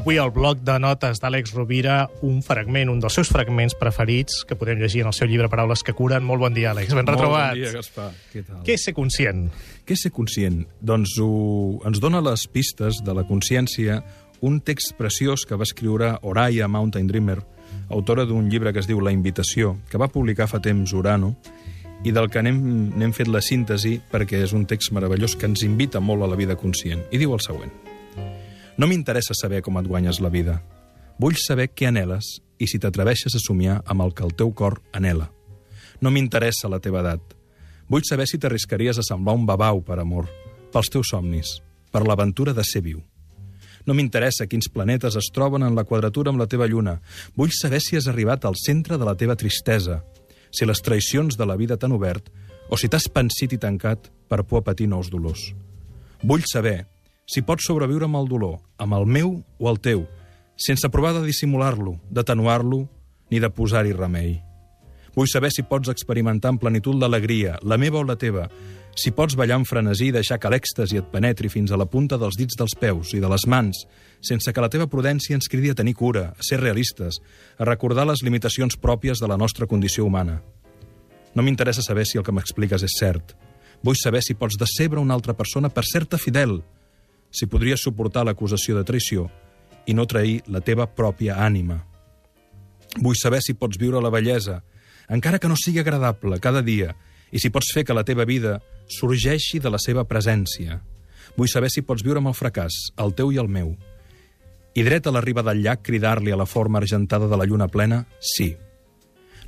Avui al bloc de notes d'Àlex Rovira, un fragment, un dels seus fragments preferits, que podem llegir en el seu llibre Paraules que curen. Molt bon dia, Àlex. Ben retrobat. Molt bon dia, Gaspar. Què tal? Què és ser conscient? Què és ser conscient? Doncs ho, ens dona les pistes de la consciència un text preciós que va escriure Oraya Mountain Dreamer, autora d'un llibre que es diu La invitació, que va publicar fa temps Urano, i del que n'hem fet la síntesi perquè és un text meravellós que ens invita molt a la vida conscient. I diu el següent. No m'interessa saber com et guanyes la vida. Vull saber què anheles i si t'atreveixes a somiar amb el que el teu cor anela. No m'interessa la teva edat. Vull saber si t'arriscaries a semblar un babau per amor, pels teus somnis, per l'aventura de ser viu. No m'interessa quins planetes es troben en la quadratura amb la teva lluna. Vull saber si has arribat al centre de la teva tristesa, si les traïcions de la vida t'han obert o si t'has pensit i tancat per por a patir nous dolors. Vull saber si pots sobreviure amb el dolor, amb el meu o el teu, sense provar de dissimular-lo, d'atenuar-lo, ni de posar-hi remei. Vull saber si pots experimentar amb plenitud l'alegria, la meva o la teva, si pots ballar amb frenesí i deixar que l'èxtasi et penetri fins a la punta dels dits dels peus i de les mans, sense que la teva prudència ens cridi a tenir cura, a ser realistes, a recordar les limitacions pròpies de la nostra condició humana. No m'interessa saber si el que m'expliques és cert. Vull saber si pots decebre una altra persona per ser-te fidel, si podries suportar l'acusació de traïció i no trair la teva pròpia ànima. Vull saber si pots viure la bellesa, encara que no sigui agradable, cada dia, i si pots fer que la teva vida sorgeixi de la seva presència. Vull saber si pots viure amb el fracàs, el teu i el meu. I dret a la riba del llac cridar-li a la forma argentada de la lluna plena, sí.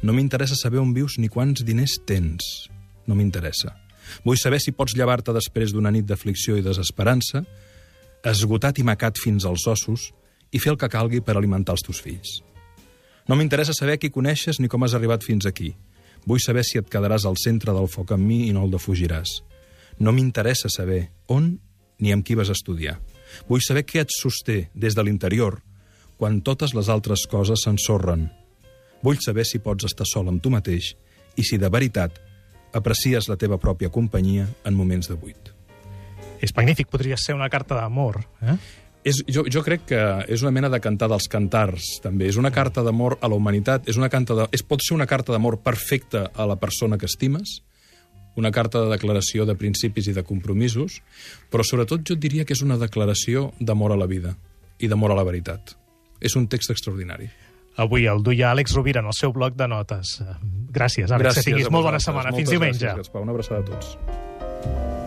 No m'interessa saber on vius ni quants diners tens. No m'interessa. Vull saber si pots llevar-te després d'una nit d'aflicció i desesperança, esgotat i macat fins als ossos, i fer el que calgui per alimentar els teus fills. No m'interessa saber qui coneixes ni com has arribat fins aquí. Vull saber si et quedaràs al centre del foc amb mi i no el defugiràs. No m'interessa saber on ni amb qui vas estudiar. Vull saber què et sosté des de l'interior quan totes les altres coses s'ensorren. Vull saber si pots estar sol amb tu mateix i si de veritat aprecies la teva pròpia companyia en moments de buit. És magnífic, podria ser una carta d'amor. Eh? És, jo, jo crec que és una mena de cantar dels cantars, també. És una carta d'amor a la humanitat, és una carta de, és, pot ser una carta d'amor perfecta a la persona que estimes, una carta de declaració de principis i de compromisos, però sobretot jo diria que és una declaració d'amor a la vida i d'amor a la veritat. És un text extraordinari. Avui el duia Àlex Rovira en el seu bloc de notes. Gràcies, Àlex. Gràcies que tinguis molt bona setmana. Fins diumenge. Gràcies, Gaspar. Una abraçada a tots.